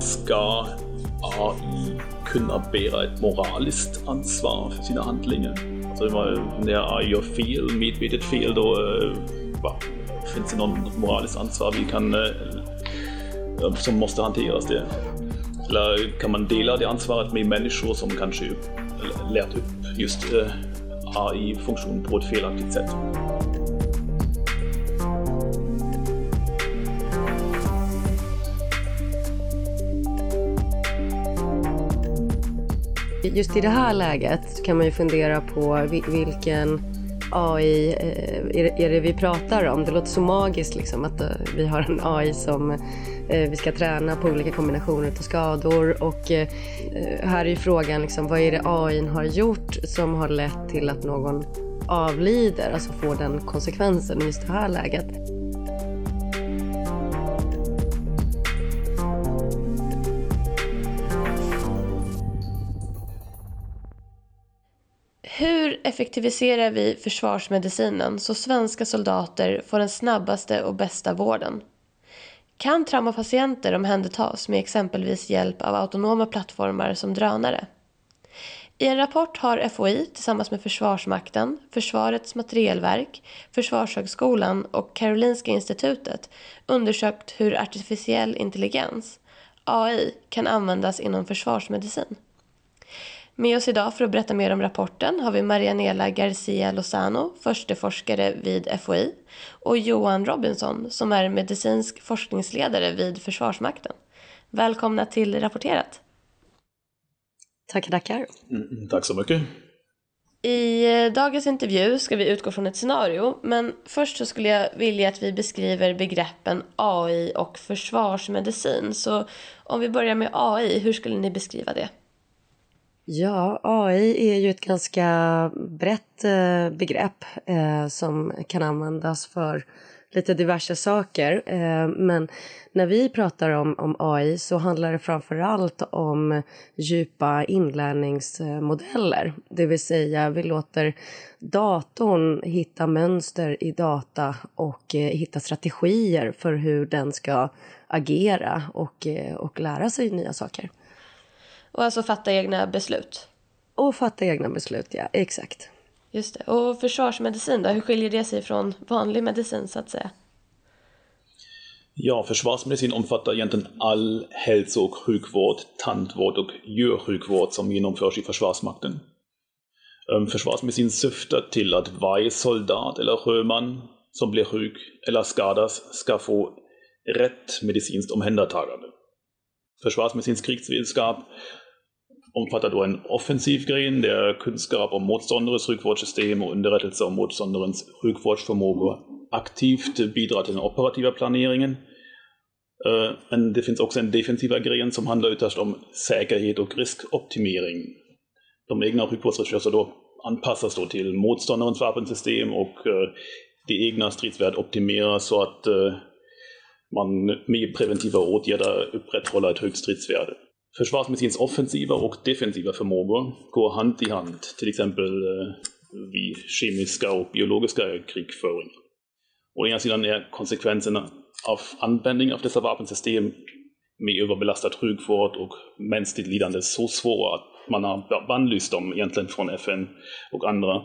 Ska AI kunna bära ett moraliskt ansvar för sina handlingar? Alltså när AI gör fel, medvetet fel, då va, finns det något moraliskt ansvar vi kan, som måste hanteras. Det. Eller kan man dela det ansvaret med människor som kanske lärt upp just AI-funktion på ett felaktigt sätt? Just i det här läget kan man ju fundera på vilken AI eh, är det vi pratar om. Det låter så magiskt liksom att eh, vi har en AI som Eh, vi ska träna på olika kombinationer av skador och eh, här är ju frågan liksom, vad är det AI har gjort som har lett till att någon avlider, alltså får den konsekvensen i just det här läget. Hur effektiviserar vi försvarsmedicinen så svenska soldater får den snabbaste och bästa vården? Kan traumapatienter omhändertas med exempelvis hjälp av autonoma plattformar som drönare? I en rapport har FOI tillsammans med Försvarsmakten, Försvarets materielverk, Försvarshögskolan och Karolinska institutet undersökt hur artificiell intelligens, AI, kan användas inom försvarsmedicin. Med oss idag för att berätta mer om rapporten har vi Marianela Garcia Lozano, forskare vid FOI och Johan Robinson som är medicinsk forskningsledare vid Försvarsmakten. Välkomna till Rapporterat. Tackar, tackar. Mm, tack så mycket. I eh, dagens intervju ska vi utgå från ett scenario, men först så skulle jag vilja att vi beskriver begreppen AI och försvarsmedicin. Så om vi börjar med AI, hur skulle ni beskriva det? Ja, AI är ju ett ganska brett eh, begrepp eh, som kan användas för lite diverse saker. Eh, men när vi pratar om, om AI så handlar det framför allt om djupa inlärningsmodeller. Det vill säga vi låter datorn hitta mönster i data och eh, hitta strategier för hur den ska agera och, eh, och lära sig nya saker. Och alltså fatta egna beslut? Och fatta egna beslut, ja. Exakt. Just det. Och försvarsmedicin då? Hur skiljer det sig från vanlig medicin så att säga? Ja, försvarsmedicin omfattar egentligen all hälso och sjukvård, tandvård och djursjukvård som genomförs i Försvarsmakten. Ehm, försvarsmedicin syftar till att varje soldat eller sjöman som blir sjuk eller skadas ska få rätt medicinskt omhändertagande. Försvarsmedicinsk krigsvetenskap omfattar då en offensiv gren där kunskap om motståndares sjukvårdssystem och underrättelse om motståndarens sjukvårdsförmåga aktivt bidrar till den operativa planeringen. Äh, Men det finns också en defensiva gren som handlar ytterst om um säkerhet och riskoptimering. De egna sjukvårdsresurser då anpassas då till motståndarens vapensystem och äh, det egna stridsvärdet optimeras så att äh, man med preventiva åtgärder upprätthåller ett högt stridsvärde. Försvarsmedicinens offensiva och defensiva förmågor går hand i hand, till exempel eh, vid kemiska och biologiska krigföring. Å ena sidan är konsekvenserna av användning av dessa vapensystem med överbelastad sjukvård och mänskligt lidande så svåra att man har bannlyst dem egentligen från FN och andra.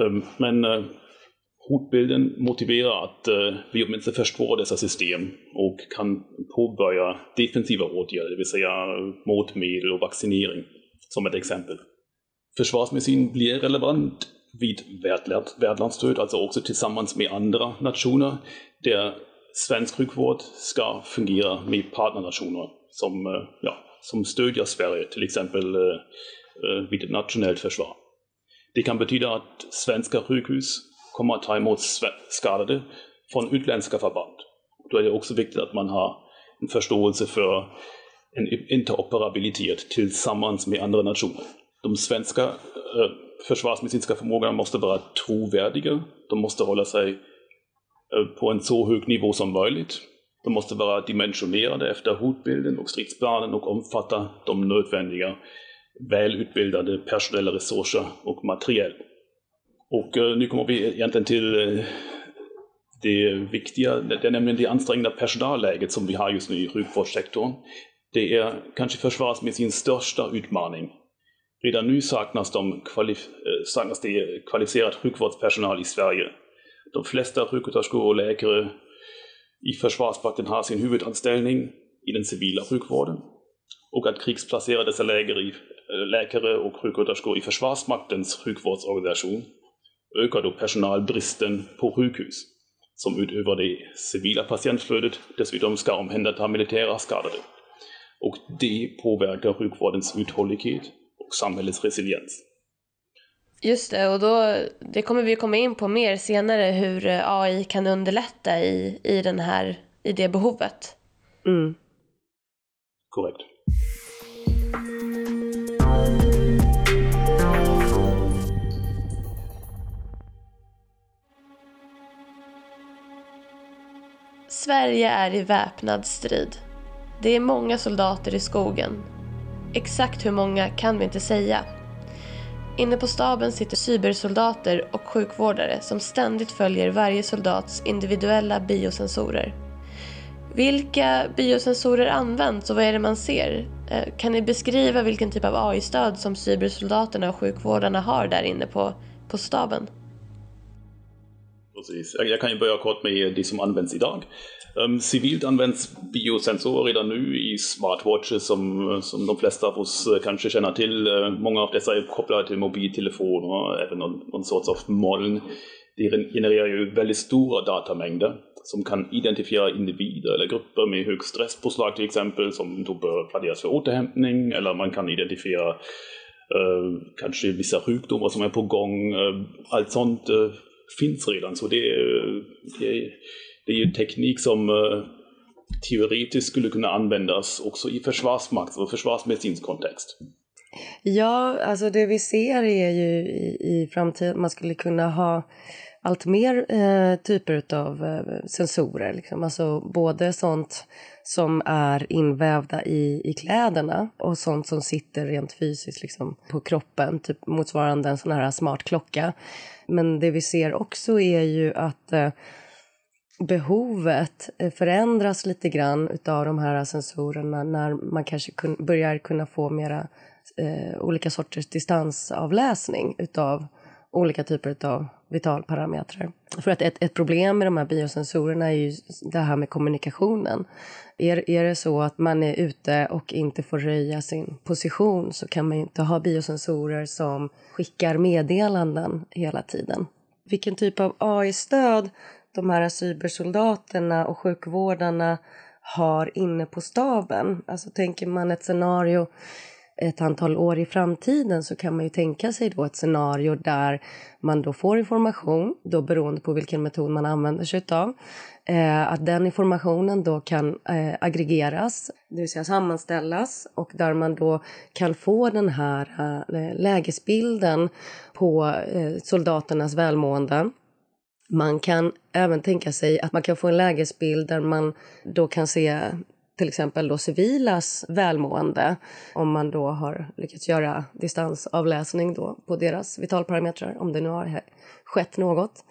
Ehm, men eh, hotbilden motiverar att eh, vi åtminstone förstår dessa system och kan påbörja defensiva åtgärder, det vill säga motmedel och vaccinering som ett exempel. Försvarsmedicin blir relevant vid värdlandsstöd, alltså också tillsammans med andra nationer, där svensk sjukvård ska fungera med partnernationer som, eh, ja, som stödjer Sverige, till exempel eh, eh vid ett nationellt försvar. Det kan betyda att svenska sjukhus kommer att ta emot skadade från utländska förband. Då är det också viktigt att man har en förståelse för en interoperabilitet tillsammans med andra nationer. De svenska eh, försvarsmedicinska förmågorna måste vara trovärdiga. De måste hålla sig eh, på en så hög nivå som möjligt. De måste vara dimensionerade efter hotbilden och stridsplanen och omfatta de nödvändiga välutbildade personella resurser och materiel. Och eh, nu kommer vi egentligen till eh, det viktiga, det är nämligen det ansträngda personalläget som vi har just nu i sjukvårdssektorn. Det är kanske försvarsmedicinens största utmaning. Redan nu saknas, de kvalif eh, saknas det kvalificerad sjukvårdspersonal i Sverige. De flesta sjuksköterskor och läkare i Försvarsmakten har sin huvudanställning i den civila sjukvården och att krigsplacera dessa läkare och sjuksköterskor i Försvarsmaktens sjukvårdsorganisation ökar då personalbristen på sjukhus som utöver det civila patientflödet dessutom ska omhänderta militära skadade. Och det påverkar sjukvårdens uthållighet och samhällets resiliens. Just det, och då, det kommer vi komma in på mer senare hur AI kan underlätta i, i, den här, i det behovet. Mm. Korrekt. Sverige är i väpnad strid. Det är många soldater i skogen. Exakt hur många kan vi inte säga. Inne på staben sitter cybersoldater och sjukvårdare som ständigt följer varje soldats individuella biosensorer. Vilka biosensorer används och vad är det man ser? Eh, kan ni beskriva vilken typ av AI-stöd som cybersoldaterna och sjukvårdarna har där inne på, på staben? Precis. Jag kan ju börja kort med det som används idag. Um, civilt används biosensorer redan nu i smartwatches som, som de flesta av oss eh, kanske känner till. Uh, många av dessa är kopplade till mobiltelefoner även någon, någon sorts av moln. Det genererar ju väldigt stora datamängder som kan identifiera individer eller grupper med hög stresspåslag till exempel som då bör planeras för återhämtning eller man kan identifiera uh, kanske vissa sjukdomar som är på gång. Uh, allt sånt finns redan. Så det, det, det är ju teknik som eh, teoretiskt skulle kunna användas också i försvarsmakt och försvarsmedicinsk kontext. Ja, alltså det vi ser är ju i, i framtiden, man skulle kunna ha allt mer eh, typer av eh, sensorer. Liksom. Alltså både sånt som är invävda i, i kläderna och sånt som sitter rent fysiskt liksom, på kroppen, typ motsvarande en sån här smart klocka. Men det vi ser också är ju att eh, behovet eh, förändras lite grann utav de här sensorerna när man kanske kun, börjar kunna få mera eh, olika sorters distansavläsning utav olika typer av vitalparametrar. För att ett, ett problem med de här biosensorerna är ju det här med kommunikationen. Är, är det så att man är ute och inte får röja sin position så kan man ju inte ha biosensorer som skickar meddelanden hela tiden. Vilken typ av AI-stöd de här cybersoldaterna och sjukvårdarna har inne på staben. Alltså tänker man ett scenario ett antal år i framtiden så kan man ju tänka sig då ett scenario där man då får information, då beroende på vilken metod man använder sig av. Eh, att den informationen då kan eh, aggregeras, det vill säga sammanställas och där man då kan få den här eh, lägesbilden på eh, soldaternas välmående. Man kan även tänka sig att man kan få en lägesbild där man då kan se till exempel då civilas välmående om man då har lyckats göra distansavläsning då på deras vitalparametrar, om det nu har skett något.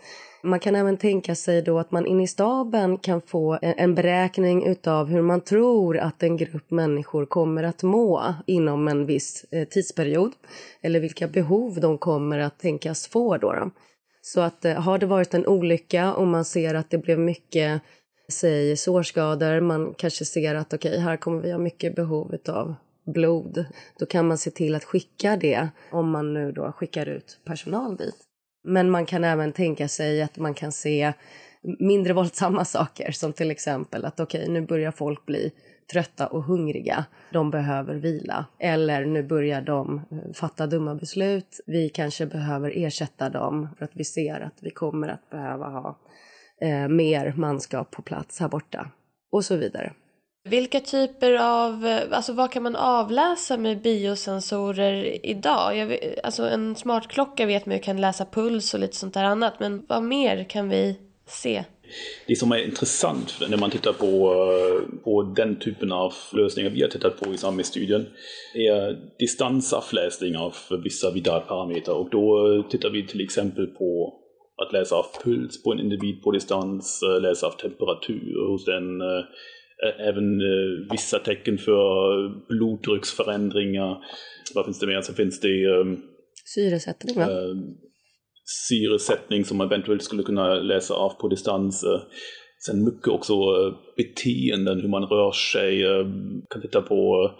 Man kan även tänka sig då att man in i staben kan få en beräkning utav hur man tror att en grupp människor kommer att må inom en viss eh, tidsperiod eller vilka behov de kommer att tänkas få. Då, då. Så att eh, har det varit en olycka och man ser att det blev mycket säg sårskador, man kanske ser att okej, okay, här kommer vi ha mycket behov av blod. Då kan man se till att skicka det om man nu då skickar ut personal dit. Men man kan även tänka sig att man kan se mindre våldsamma saker som till exempel att okej, okay, nu börjar folk bli trötta och hungriga. De behöver vila. Eller nu börjar de eh, fatta dumma beslut. Vi kanske behöver ersätta dem för att vi ser att vi kommer att behöva ha eh, mer manskap på plats här borta och så vidare. Vilka typer av, alltså vad kan man avläsa med biosensorer idag? Jag alltså en smartklocka vet man ju kan läsa puls och lite sånt där annat, men vad mer kan vi se? Det som är intressant när man tittar på, på den typen av lösningar vi har tittat på i SAMI-studien är distansavläsning av vissa vidare parametrar. Och då tittar vi till exempel på att läsa av puls på en individ på distans, läsa av temperatur hos den, även vissa tecken för blodtrycksförändringar. Vad finns det mer? Så finns det Syresättning va? syresättning som man eventuellt skulle kunna läsa av på distans. Sen mycket också beteenden, hur man rör sig. Kan titta på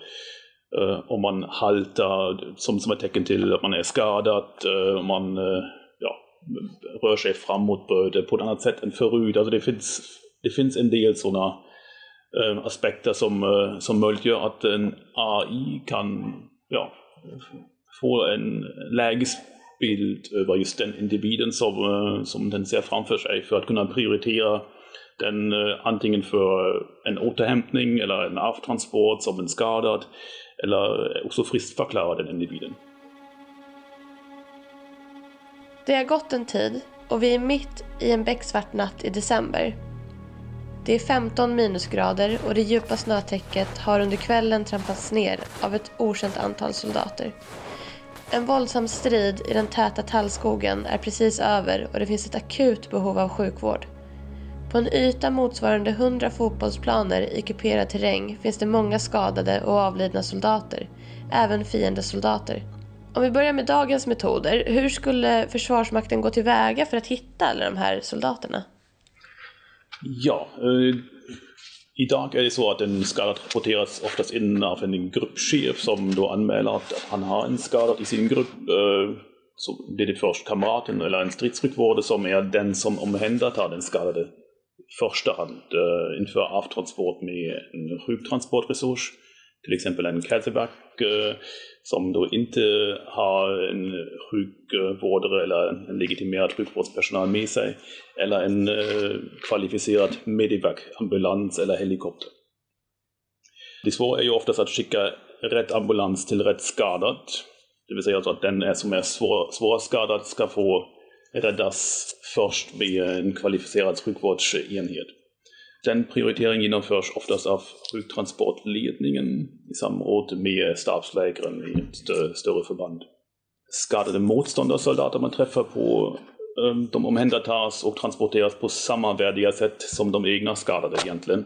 om man haltar som, som ett tecken till att man är skadad. Om man rör sig framåt eh, på ett annat sätt än förut. Alltså det, finns, det finns en del sådana eh, aspekter som, eh, som möjliggör att en AI kan ja, få en lägesbild över just den individen som, som den ser framför sig för att kunna prioritera den antingen för en återhämtning eller en avtransport som en skadad eller också friskförklara den individen. Det har gått en tid och vi är mitt i en becksvart natt i december. Det är 15 minusgrader och det djupa snötäcket har under kvällen trampats ner av ett okänt antal soldater. En våldsam strid i den täta tallskogen är precis över och det finns ett akut behov av sjukvård. På en yta motsvarande 100 fotbollsplaner i kuperad terräng finns det många skadade och avlidna soldater, även fiendesoldater. Om vi börjar med dagens metoder, hur skulle Försvarsmakten gå tillväga för att hitta alla de här soldaterna? Ja, eh, idag är det så att en skadad rapporteras oftast in av en gruppchef som då anmäler att han har en skadad i sin grupp. Eh, så det är det först kamraten eller en stridsryckvårdare som är den som omhändertar den skadade i första hand eh, inför avtransport med en sjuktransportresurs till exempel en Kälteback. eh, som då inte har en sjukvårdare eller en legitimerad sjukvårdspersonal med sig eller en eh, kvalificerad Medivac, ambulans eller helikopter. Det svåra är ju oftast att skicka rätt ambulans till rätt skadad. Det vill säga alltså att den som är svår, svårskadad ska få räddas först med en kvalificerad sjukvårdsenhet. Den prioriteringen genomförs oftast av sjuktransportledningen i samråd med stabslägren i ett större förband. Skadade motståndarsoldater man träffar på de omhändertas och transporteras på samma värdiga sätt som de egna skadade egentligen.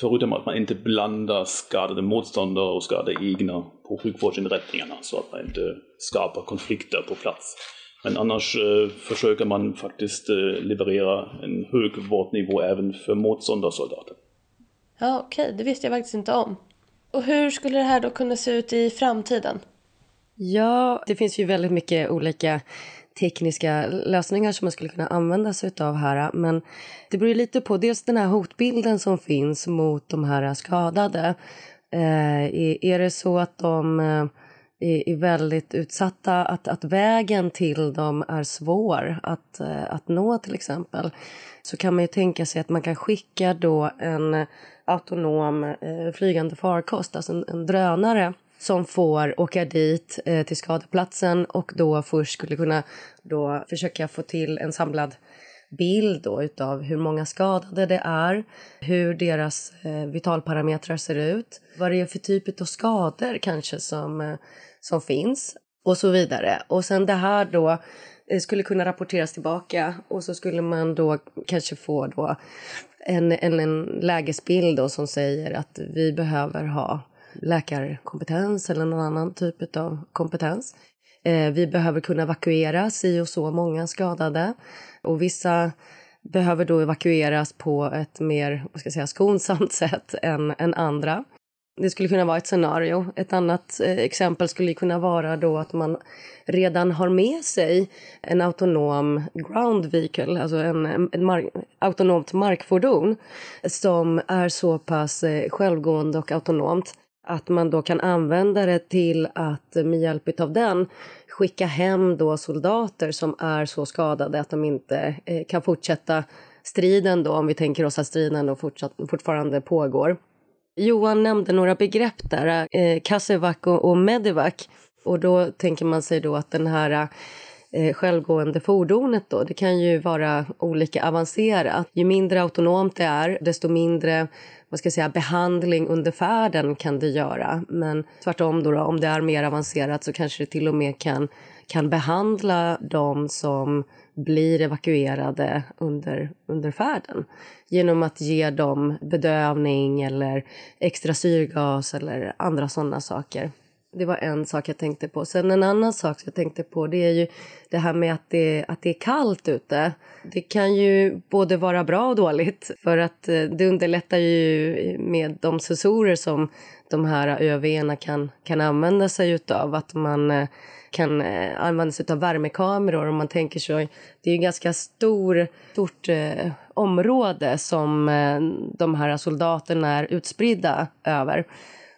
Förutom att man inte blandar skadade motståndare och skadade egna på sjukvårdsinrättningarna så att man inte skapar konflikter på plats. Men annars eh, försöker man faktiskt eh, leverera en hög vårdnivå även för motståndarsoldater. Ja, okej, okay. det visste jag faktiskt inte om. Och hur skulle det här då kunna se ut i framtiden? Ja, det finns ju väldigt mycket olika tekniska lösningar som man skulle kunna använda sig av här. Men det beror lite på dels den här hotbilden som finns mot de här skadade. Eh, är det så att de eh, är, är väldigt utsatta, att, att vägen till dem är svår att, eh, att nå till exempel så kan man ju tänka sig att man kan skicka då en autonom eh, flygande farkost, alltså en, en drönare som får åka dit eh, till skadeplatsen och då först skulle kunna då försöka få till en samlad bild då utav hur många skadade det är, hur deras eh, vitalparametrar ser ut, vad det är för typ av skador kanske som, eh, som finns och så vidare. Och sen det här då eh, skulle kunna rapporteras tillbaka och så skulle man då kanske få då en, en, en lägesbild då som säger att vi behöver ha läkarkompetens eller någon annan typ av kompetens. Eh, vi behöver kunna evakuera si och så många skadade och vissa behöver då evakueras på ett mer vad ska jag säga, skonsamt sätt än, än andra. Det skulle kunna vara ett scenario. Ett annat eh, exempel skulle kunna vara då att man redan har med sig en autonom ground vehicle, alltså en, en mark, autonomt markfordon som är så pass eh, självgående och autonomt att man då kan använda det till att eh, med hjälp av den skicka hem då soldater som är så skadade att de inte eh, kan fortsätta striden då, om vi tänker oss att striden då fortsatt, fortfarande pågår. Johan nämnde några begrepp där, eh, Kasevac och, och Medivac. Och då tänker man sig då att den här eh, självgående fordonet då, det kan ju vara olika avancerat. Ju mindre autonomt det är, desto mindre vad ska jag säga, behandling under färden kan det göra. Men tvärtom, då, då, om det är mer avancerat så kanske det till och med kan, kan behandla de som blir evakuerade under, under färden genom att ge dem bedövning eller extra syrgas eller andra sådana saker. Det var en sak jag tänkte på. Sen en annan sak jag tänkte på det är ju det här med att det, att det är kallt ute. Det kan ju både vara bra och dåligt för att eh, det underlättar ju med de sensorer som de här ÖVerna kan, kan använda sig utav. Att man eh, kan eh, använda sig av värmekameror om man tänker sig. Det är ju ganska stor, stort eh, område som eh, de här soldaterna är utspridda över.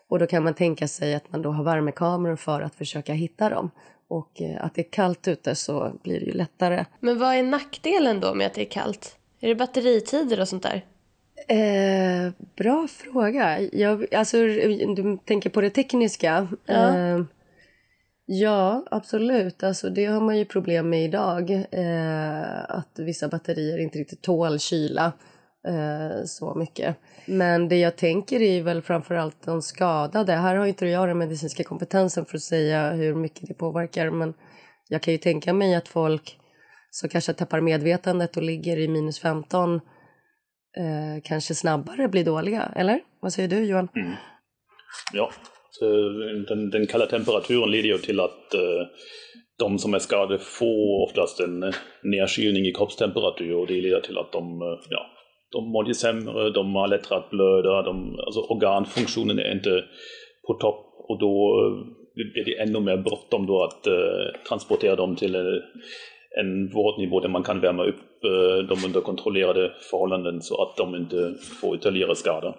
Och då kan man tänka sig att man då har värmekameror för att försöka hitta dem. Och eh, att det är kallt ute så blir det ju lättare. Men vad är nackdelen då med att det är kallt? Är det batteritider och sånt där? Eh, bra fråga. Jag, alltså, du tänker på det tekniska. Ja. Eh, ja, absolut. Alltså, det har man ju problem med idag. Eh, att vissa batterier inte riktigt tål kyla eh, så mycket. Men det jag tänker är väl framförallt de skadade. Här har inte jag den medicinska kompetensen för att säga hur mycket det påverkar men jag kan ju tänka mig att folk som kanske tappar medvetandet och ligger i minus 15 eh, kanske snabbare blir dåliga, eller? Vad säger du Johan? Mm. Ja, Eh, den, den, kalla temperaturen leder ju till att eh, de som är skadade får oftast en eh, nedkylning i kroppstemperatur och det leder till att de ja, de mår sämre, de har lättare att blöda, de, alltså organfunktionen är inte på topp och då blir det ännu mer bråttom då att uh, transportera dem till uh, en vårdnivå där man kan värma upp uh, dem under kontrollerade förhållanden så att de inte får ytterligare skada.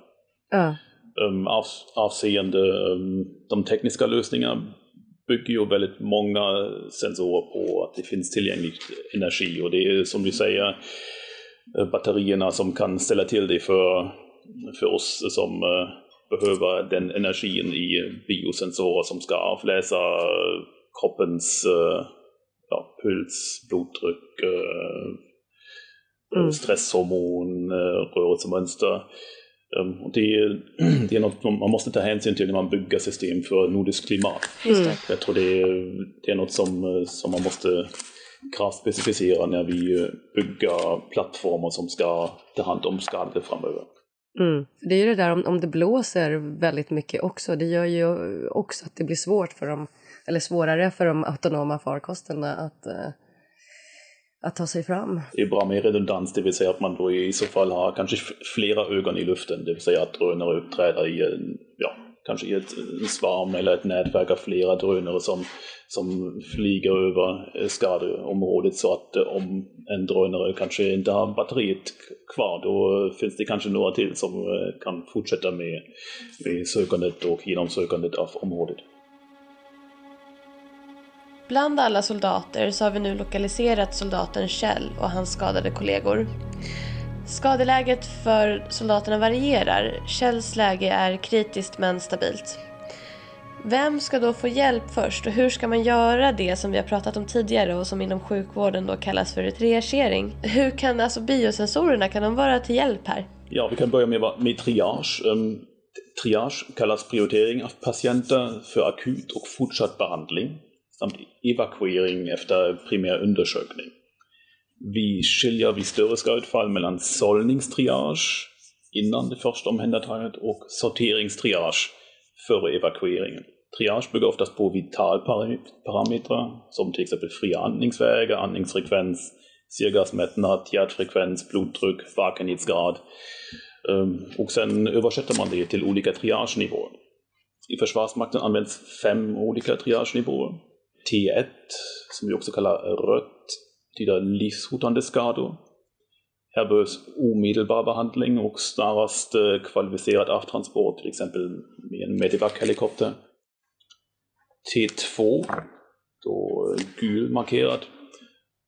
Ja. Um, av, avseende um, de tekniska lösningarna bygger ju väldigt många sensorer på att det finns tillgänglig energi och det är som du säger Eh, batterierna som kan ställa till det för, för oss som uh, behöver den energin i biosensorer som ska avläsa kroppens uh, ja, puls, blodtryck, uh, mm. stresshormon, rörelsemönster. Um, och det, är, det är något man måste ta hänsyn till när man bygger system för nordiskt klimat. Mm. Jag tror det är, det är något som, som man måste kravspecificera när vi bygger plattformar som ska ta hand om skador framöver. Mm. Det är ju det där om, om det blåser väldigt mycket också. Det gör ju också att det blir svårt för dem, eller svårare för de autonoma farkosterna att, uh, att ta sig fram. Det är bra med redundans, det vill säga att man då i så fall har kanske flera ögon i luften, det vill säga att drönare uppträder i en, ja, kanske i ett svarm eller ett nätverk av flera drönare som, som flyger över eh, skadeområdet så att eh, om en drönare kanske inte har batteriet kvar då finns det kanske några till som eh, kan fortsätta med, med sökandet och genomsökandet av området. Bland alla soldater så har vi nu lokaliserat soldaten Kjell och hans skadade kollegor. Skadeläget för soldaterna varierar. Kjells läge är kritiskt men stabilt. Vem ska då få hjälp först och hur ska man göra det som vi har pratat om tidigare och som inom sjukvården då kallas för triagering? Hur kan alltså biosensorerna, kan de vara till hjälp här? Ja, vi kan börja med, med triage. Um, triage kallas prioritering av patienter för akut och fortsatt behandling samt evakuering efter primär undersökning. Vi skiljer vid större skadeutfall mellan sållningstriage innan det första omhändertagandet och sorteringstriage före evakueringen. Triage bygger oftast på vitalparametrar som till exempel fria andningsvägar, andningsfrekvens, syrgasmättnad, hjärtfrekvens, blodtryck, vakenhetsgrad. Ehm, och sen översätter man det till olika triagenivåer. I Försvarsmakten används fem olika triagenivåer. T1, som vi också kallar rött, betyder livshotande skador. Här behövs omedelbar behandling och snarast eh, kvalificerad avtransport, till exempel med en Medevac-helikopter. T2, då eh, gul markerat,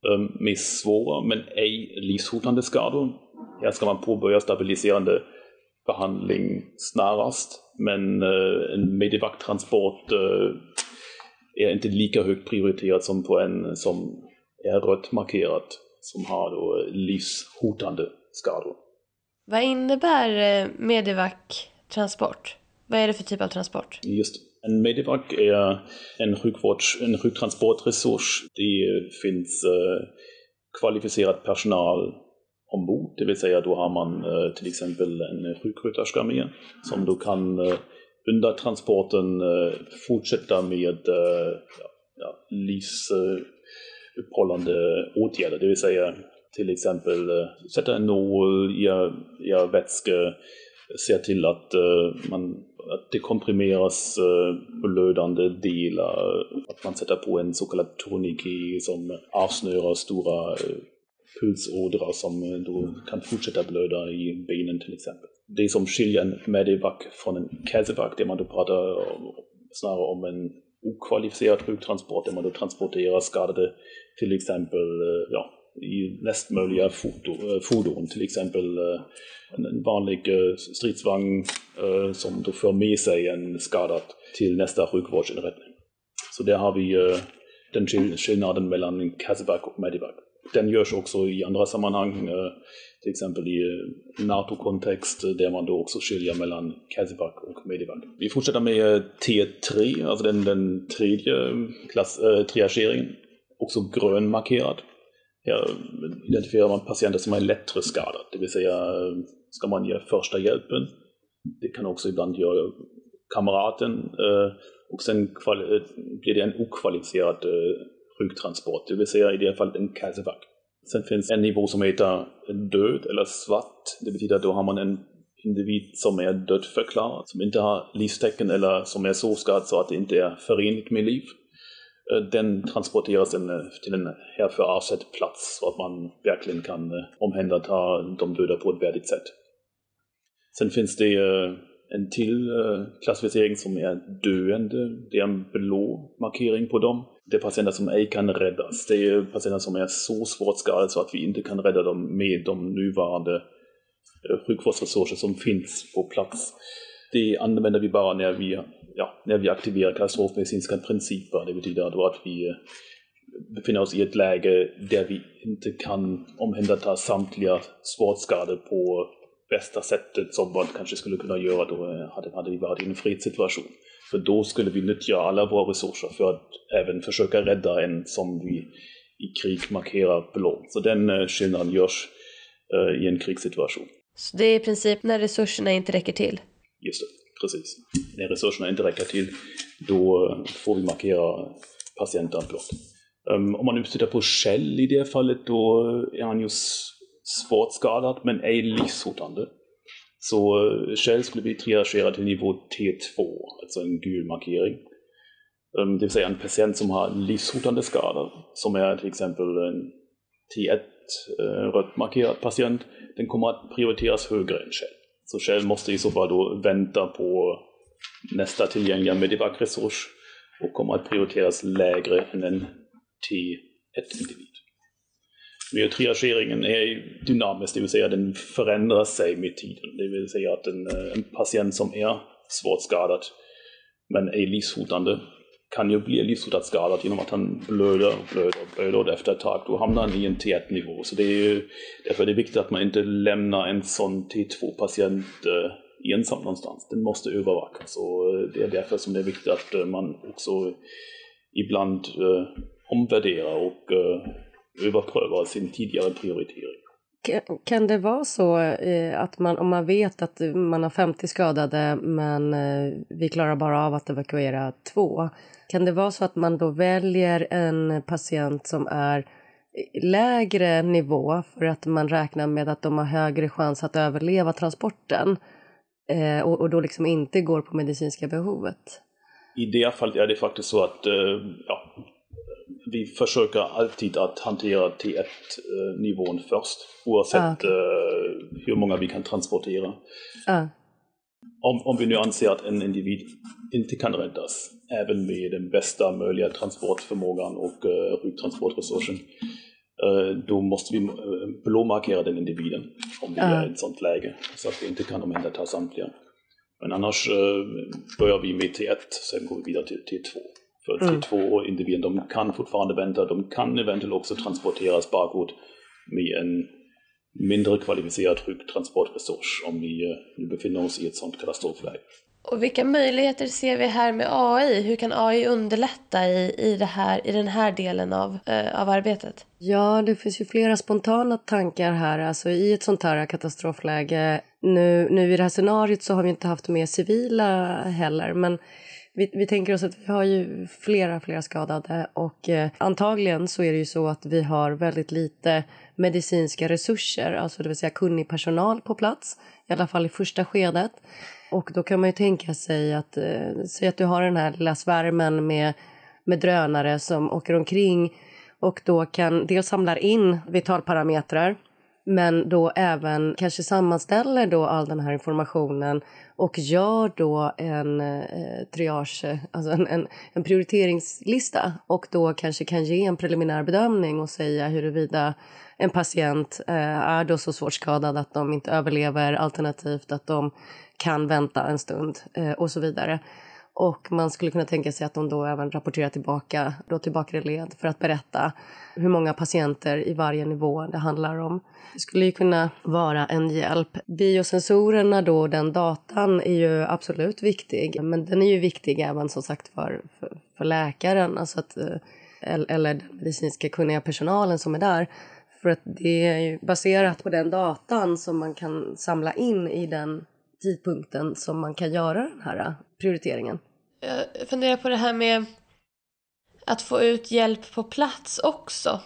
eh, med svåra men ej livshotande skador. Här ska man påbörja stabiliserande behandling snarast, men en Medevac-transport är inte lika högt prioriterad som på en som är rött markerat som har då livshotande skador. Vad innebär eh, Medivac-transport? Vad är det för typ av transport? Just En Medivac är en, sjukvårds, en sjuktransportresurs. Det finns eh, kvalificerad personal ombord, det vill säga då har man eh, till exempel en sjuksköterska med som då kan eh, under transporten eh, fortsätta med eh, ja, livsuppehållande åtgärder, det vill säga till exempel eh, sätta en nål, i, i vätska, se till att, uh, man, att det komprimeras uh, blödande delar, att man sätter på en så kallad tourniquet som avsnörar stora uh, pulsådror som då kan fortsätta blöda i benen till exempel. Det som skiljer en medivac från en käsevac, där man då pratar snarare om en okvalificerad sjuktransport, där man då transporterar skadade till exempel eh, ja, i nästmöjliga eh, fordon, till exempel eh, en vanlig stridsvagn som då för med sig en skadad till nästa sjukvårdsinrättning. Så där har vi den skillnaden mellan Casevac och Medivac. Den görs också i andra sammanhang, eh, till exempel i eh, NATO-kontext eh, där man då också skiljer mellan Casevac och Medivac. Vi fortsätter med T3, alltså den, den tredje klass, äh, triageringen, också grönmarkerad. Här identifierar man patienter som är lättare skadade, det vill säga ska man ge första hjälpen. Det kan också ibland göra kamraten äh, och sen äh, blir det en okvalificerad sjuktransport, äh, det vill säga i det här fallet en casevac. Sen finns en nivå som heter död eller svart. Det betyder att då har man en individ som är dödförklarad, som inte har livstecken eller som är så skadad så att det inte är förenligt med liv. Den transporteras till en härför avsedd plats så att man verkligen kan omhänderta de döda på ett värdigt sätt. Sen finns det en till eh, klassificering som är döende. Det är en blå markering på dem. Det är patienter som ej kan räddas. Det är patienter som är så svårt skadade så att vi inte kan rädda dem med de nuvarande eh, sjukvårdsresurser som finns på plats. Det använder vi bara när vi, ja, när vi aktiverar katastrofmedicinska principer. Det betyder då att vi eh, befinner oss i ett läge där vi inte kan omhänderta samtliga svårt skadade på bästa sättet som man kanske skulle kunna göra då hade, hade vi varit i en fredssituation. För då skulle vi nyttja alla våra resurser för att även försöka rädda en som vi i krig markerar blå. Så den skillnaden görs uh, i en krigssituation. Så det är i princip när resurserna inte räcker till? Just det, precis. När resurserna inte räcker till, då får vi markera patienten blått. Um, om man nu tittar på Shell i det fallet, då är han ju svårt skadad men ej livshotande. Så eh, Shell skulle bli triagerad till nivå T2, alltså en gul markering. Ehm, det vill säga en patient som har livshotande skador, som är till exempel en T1 eh, rött markerad patient, den kommer att prioriteras högre än Shell. Så Shell måste i så fall då vänta på nästa tillgängliga Medivac-resurs och kommer att prioriteras lägre än en T1-individ. Triageringen är dynamisk, det vill säga den förändrar sig med tiden. Det vill säga att en, eh, en patient som är svårt skadad men är livshotande kan ju bli livshotat skadad genom att han blöder och blöder och blöder och efter ett tag då hamnar han i en T1-nivå. Så det är ju, därför är det viktigt att man inte lämnar en sån T2-patient eh, ensam någonstans. Den måste övervakas och eh, det är därför som det är viktigt att eh, man också ibland eh, omvärderar och eh, överprövar sin tidigare prioritering. Kan det vara så att man, om man vet att man har 50 skadade men vi klarar bara av att evakuera två, kan det vara så att man då väljer en patient som är lägre nivå för att man räknar med att de har högre chans att överleva transporten och, och då liksom inte går på medicinska behovet? I det fallet är det faktiskt så att ja, vi försöker alltid att hantera T1-nivån först, oavsett ah, okay. hur många vi kan transportera. Ah. Om, om vi nu anser att en individ inte kan räddas, även med den bästa möjliga transportförmågan och uh, sjuktransportresursen, uh, då måste vi uh, blåmarkera den individen om vi är i ett sådant läge, så att vi inte kan omhänderta samtliga. Men annars uh, börjar vi med T1, sen går vi vidare till T2 För mm. två individer, de kan fortfarande vänta, de kan eventuellt också transporteras bakåt med en mindre kvalificerad sjuktransportresurs om vi nu befinner oss i ett sådant katastrofläge. Och vilka möjligheter ser vi här med AI? Hur kan AI underlätta i, i, det här, i den här delen av, eh, av arbetet? Ja, det finns ju flera spontana tankar här. Alltså i ett sånt här katastrofläge. Nu, nu i det här scenariot så har vi inte haft med civila heller, men vi, vi tänker oss att vi har ju flera, flera skadade och eh, antagligen så är det ju så att vi har väldigt lite medicinska resurser, alltså det vill säga kunnig personal på plats, i alla fall i första skedet. Och då kan man ju tänka sig att, eh, säg att du har den här lilla svärmen med, med drönare som åker omkring och då kan dels samlar in vitalparametrar men då även kanske sammanställer då all den här informationen och gör då en eh, triage, alltså en, en, en, prioriteringslista och då kanske kan ge en preliminär bedömning och säga huruvida en patient eh, är då så svårt skadad att de inte överlever alternativt att de kan vänta en stund eh, och så vidare. Och man skulle kunna tänka sig att de då även rapporterar tillbaka då tillbaka bakre led för att berätta hur många patienter i varje nivå det handlar om. Det skulle ju kunna vara en hjälp. Biosensorerna då, den datan är ju absolut viktig, men den är ju viktig även som sagt för, för, för läkaren, alltså att, eh, eller den medicinska kunniga personalen som är där. För att det är ju baserat på den datan som man kan samla in i den tidpunkten som man kan göra den här prioriteringen. Jag funderar på det här med att få ut hjälp på plats också.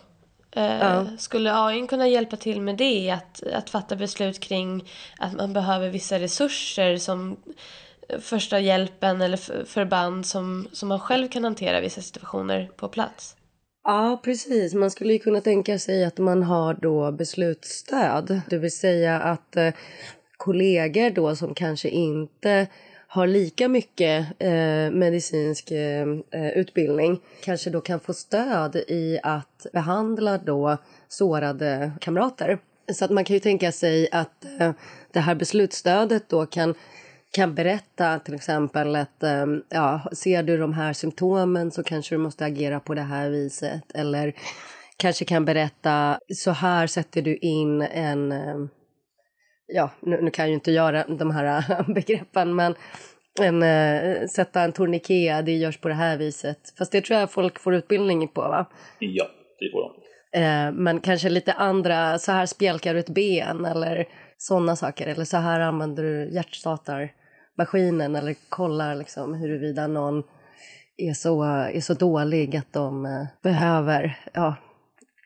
Eh, ja. Skulle AI kunna hjälpa till med det? Att, att fatta beslut kring att man behöver vissa resurser som första hjälpen eller förband som, som man själv kan hantera vissa situationer på plats? Ja, precis. Man skulle ju kunna tänka sig att man har då beslutsstöd. Det vill säga att eh, kollegor då som kanske inte har lika mycket eh, medicinsk eh, eh, utbildning kanske då kan få stöd i att behandla då sårade kamrater. Så att man kan ju tänka sig att eh, det här beslutsstödet då kan kan berätta till exempel att eh, ja, ser du de här symptomen så kanske du måste agera på det här viset eller kanske kan berätta så här sätter du in en eh, ja, nu, nu kan jag ju inte göra de här begreppen, men en, äh, sätta en tourniquet, det görs på det här viset. Fast det tror jag folk får utbildning på va? Ja, det får de. Äh, men kanske lite andra, så här spjälkar du ett ben eller sådana saker. Eller så här använder du hjärtstartarmaskinen eller kollar liksom huruvida någon är så, är så dålig att de äh, behöver ja,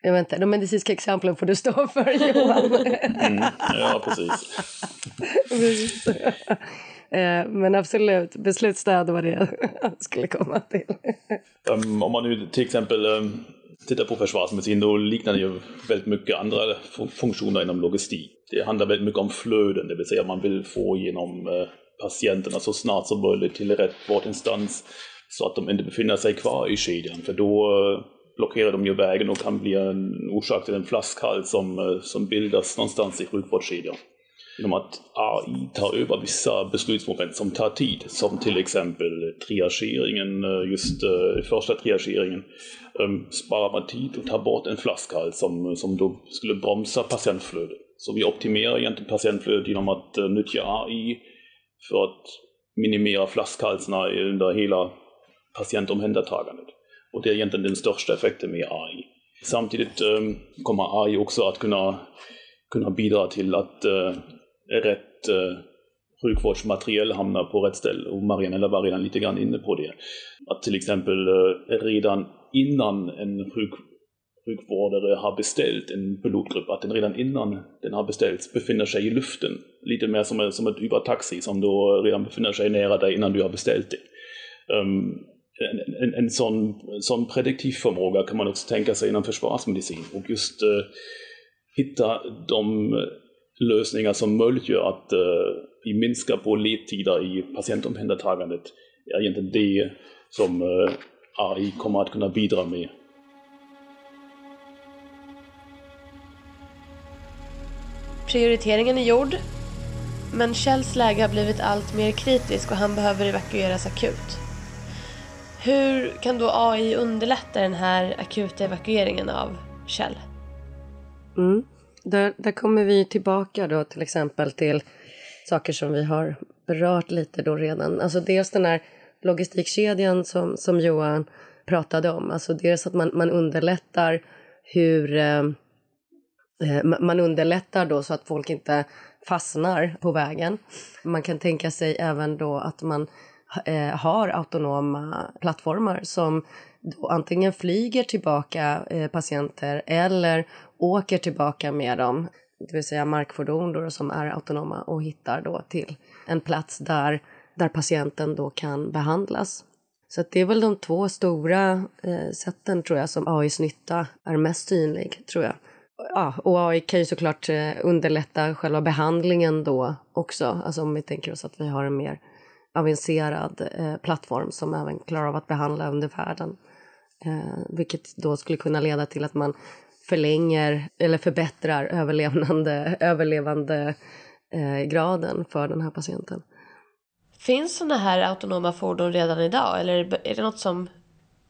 jag vet inte, de medicinska exemplen får du stå för Johan. Mm, ja, precis. Eh, men absolut, beslutsstöd var det jag skulle komma till. Um, om man nu till exempel um, tittar på försvarsmedicin, då liknar det ju väldigt mycket andra funktioner inom logistik. Det handlar väldigt mycket om flöden, det vill säga man vill få igenom uh, patienterna så snart som möjligt till rätt vårdinstans så att de inte befinner sig kvar i kedjan, för då uh, blockerar de ju vägen och kan bli en orsak till en flaskhals som, eh, som bildas någonstans i sjukvårdskedjan genom att AI tar över vissa beslutsmoment som tar tid, som till exempel triageringen, eh, just eh, första triageringen, ehm, sparar man tid och tar bort en flaskhals som, som då skulle bromsa patientflödet. Så vi optimerar egentligen patientflödet genom att nyttja AI för att minimera flaskhalsarna under hela patientomhändertagandet. Och det är egentligen den största effekten med AI. Samtidigt um, kommer AI också att kunna, kunna bidra till att uh, rätt eh, sjukvårdsmateriel hamnar på rätt ställe. Och Marianella var redan lite grann inne på det. Att till exempel eh, redan innan en sjuk, sjukvårdare har beställt en pilotgrupp, att den redan innan den har beställts befinner sig i luften. Lite mer som, som ett Uber-taxi som då redan befinner sig nära dig innan du har beställt det. Um, en, en, en sån, sån prediktiv förmåga kan man också tänka sig inom försvarsmedicin och just uh, hitta de eh, lösningar som möjliggör att uh, vi minskar på ledtider i patientomhändertagandet är egentligen det som uh, AI kommer att kunna bidra med. Prioriteringen är gjord, men Kjells läge har blivit allt mer kritisk och han behöver evakueras akut. Hur kan då AI underlätta den här akuta evakueringen av Kjell? Mm. Där, där kommer vi tillbaka då till exempel till saker som vi har berört lite då redan. Alltså dels den här logistikkedjan som, som Johan pratade om. Alltså dels att man, man underlättar hur eh, eh man underlättar då så att folk inte fastnar på vägen. Man kan tänka sig även då att man eh, har autonoma plattformar som då antingen flyger tillbaka eh, patienter eller åker tillbaka med dem, det vill säga markfordon då, som är autonoma och hittar då till en plats där, där patienten då kan behandlas. Så det är väl de två stora eh, sätten tror jag som AIs nytta är mest synlig, tror jag. Ja, och AI kan ju såklart eh, underlätta själva behandlingen då också, alltså om vi tänker oss att vi har en mer avancerad eh, plattform som även klarar av att behandla under färden. Eh, vilket då skulle kunna leda till att man förlänger eller förbättrar överlevande, överlevande eh, graden för den här patienten. Finns sådana här autonoma fordon redan idag eller är det något som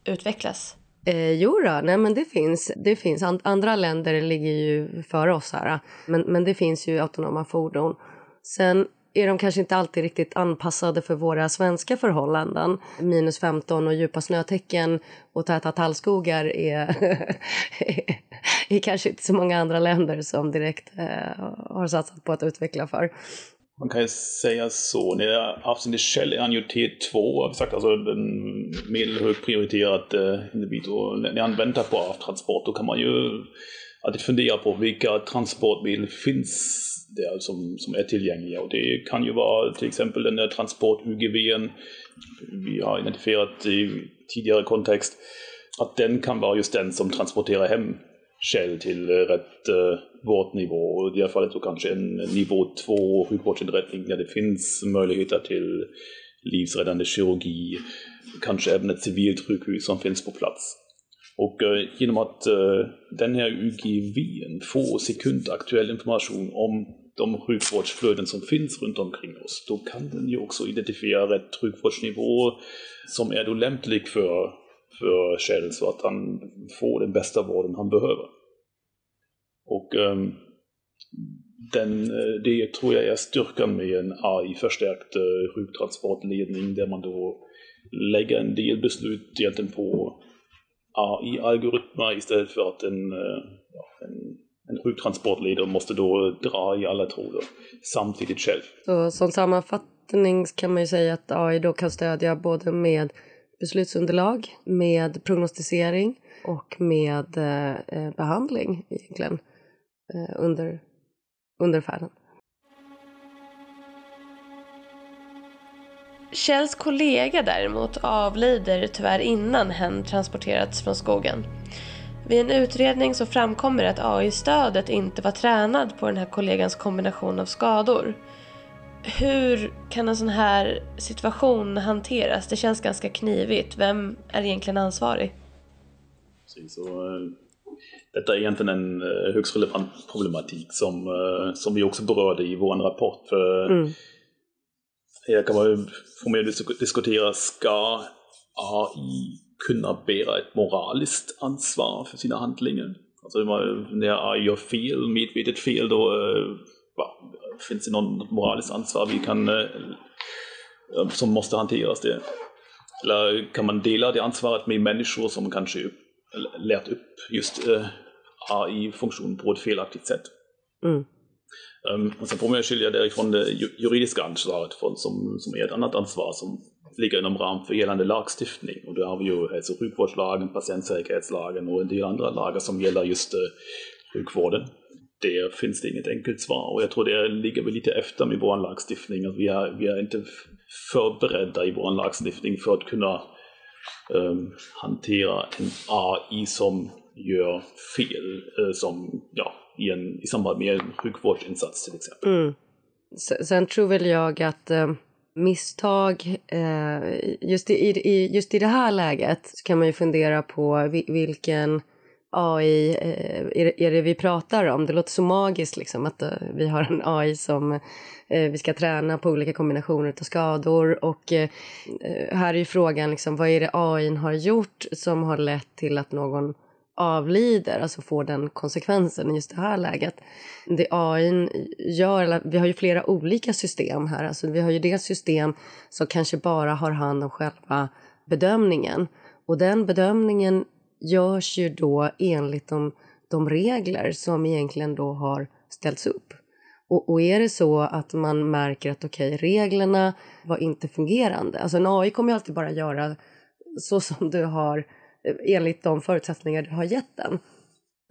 utvecklas? Eh, jo då, nej men det finns. Det finns. andra länder ligger ju före oss här. Men, men det finns ju autonoma fordon. Sen är de kanske inte alltid riktigt anpassade för våra svenska förhållanden. Minus 15 och djupa snötäcken och täta tallskogar är, är kanske inte så många andra länder som direkt eh, har satsat på att utveckla för. Man kan ju säga så, när avseende Shell är han ju T2, har vi sagt, alltså en medelhögprioriterad eh, individ. Och när han väntar på avtransport, då kan man ju alltid fundera på vilka transportmedel finns det som, som är tillgängliga. Och det kan ju vara till exempel den där transport-UGVn, vi har identifierat i tidigare kontext, att den kan vara just den som transporterar hem Shell till eh, rätt uh, vårdnivå. Och I det här fallet så kanske en nivå 2 sjukvårdsinrättning där det finns möjligheter till livsräddande kirurgi, kanske även ett civilt sjukhus som finns på plats. Och eh, genom att eh, den här UGV får sekundaktuell information om de sjukvårdsflöden som finns runt omkring oss, då kan den ju också identifiera rätt sjukvårdsnivå som är då lämplig för, för Kjell så att han får den bästa vården han behöver. Och um, den, eh, det tror jag är styrkan med en AI-förstärkt uh, sjuktransportledning där man då lägger en del beslut egentligen på AI-algoritmer istället för att en, eh, ja, en en sjuktransportledare måste då dra i alla trådar samtidigt själv. Så som sammanfattning kan man ju säga att AI då kan stödja både med beslutsunderlag, med prognostisering och med eh, eh behandling egentligen eh, under, under färden. Kjells kollega däremot avlider tyvärr innan hen transporterats från skogen. Vid en utredning så framkommer att AI-stödet inte var tränad på den här kollegans kombination av skador. Hur kan en sån här situation hanteras? Det känns ganska knivigt. Vem är egentligen ansvarig? Precis, så, eh, detta är egentligen en eh, högst relevant problematik som, eh, som vi också berörde i vår rapport. För mm. Här kan man få mer diskutera, ska AI kunna bära ett moraliskt ansvar för sina handlingar. Alltså när AI gör fel, medvetet fel, då va, eh, finns det något moraliskt ansvar vi kan, eh, som måste hanteras. Det. Eller kan man dela det ansvaret med människor som kanske lärt upp just eh, AI-funktion på ett felaktigt sätt. Mm. Um, och sen får man skilja det ifrån det juridiska ansvaret från, som, som är ett annat ansvar som ligger inom ram för gällande lagstiftning. Och då har vi ju hälso och sjukvårdslagen, patientsäkerhetslagen och en del andra lagar som gäller just eh, sjukvården. Där finns det inget enkelt svar och jag tror det ligger vi lite efter med vår lagstiftning. Alltså vi, är, vi är inte förberedda i vår lagstiftning för att kunna um, hantera en AI som gör fel uh, som, ja, i, en, i samband med en sjukvårdsinsats till exempel. Mm. Sen tror väl jag att uh misstag. Eh, just, i, just i det här läget så kan man ju fundera på vilken AI är, är det vi pratar om? Det låter så magiskt liksom att vi har en AI som vi ska träna på olika kombinationer av skador och här är ju frågan liksom vad är det AI har gjort som har lett till att någon avlider, alltså får den konsekvensen i just det här läget. Det AI gör, eller vi har ju flera olika system här, alltså vi har ju det system som kanske bara har hand om själva bedömningen och den bedömningen görs ju då enligt de, de regler som egentligen då har ställts upp. Och, och, är det så att man märker att okej, okay, reglerna var inte fungerande, alltså en AI kommer ju alltid bara göra så som du har Eh, enligt de förutsättningar du har gett den.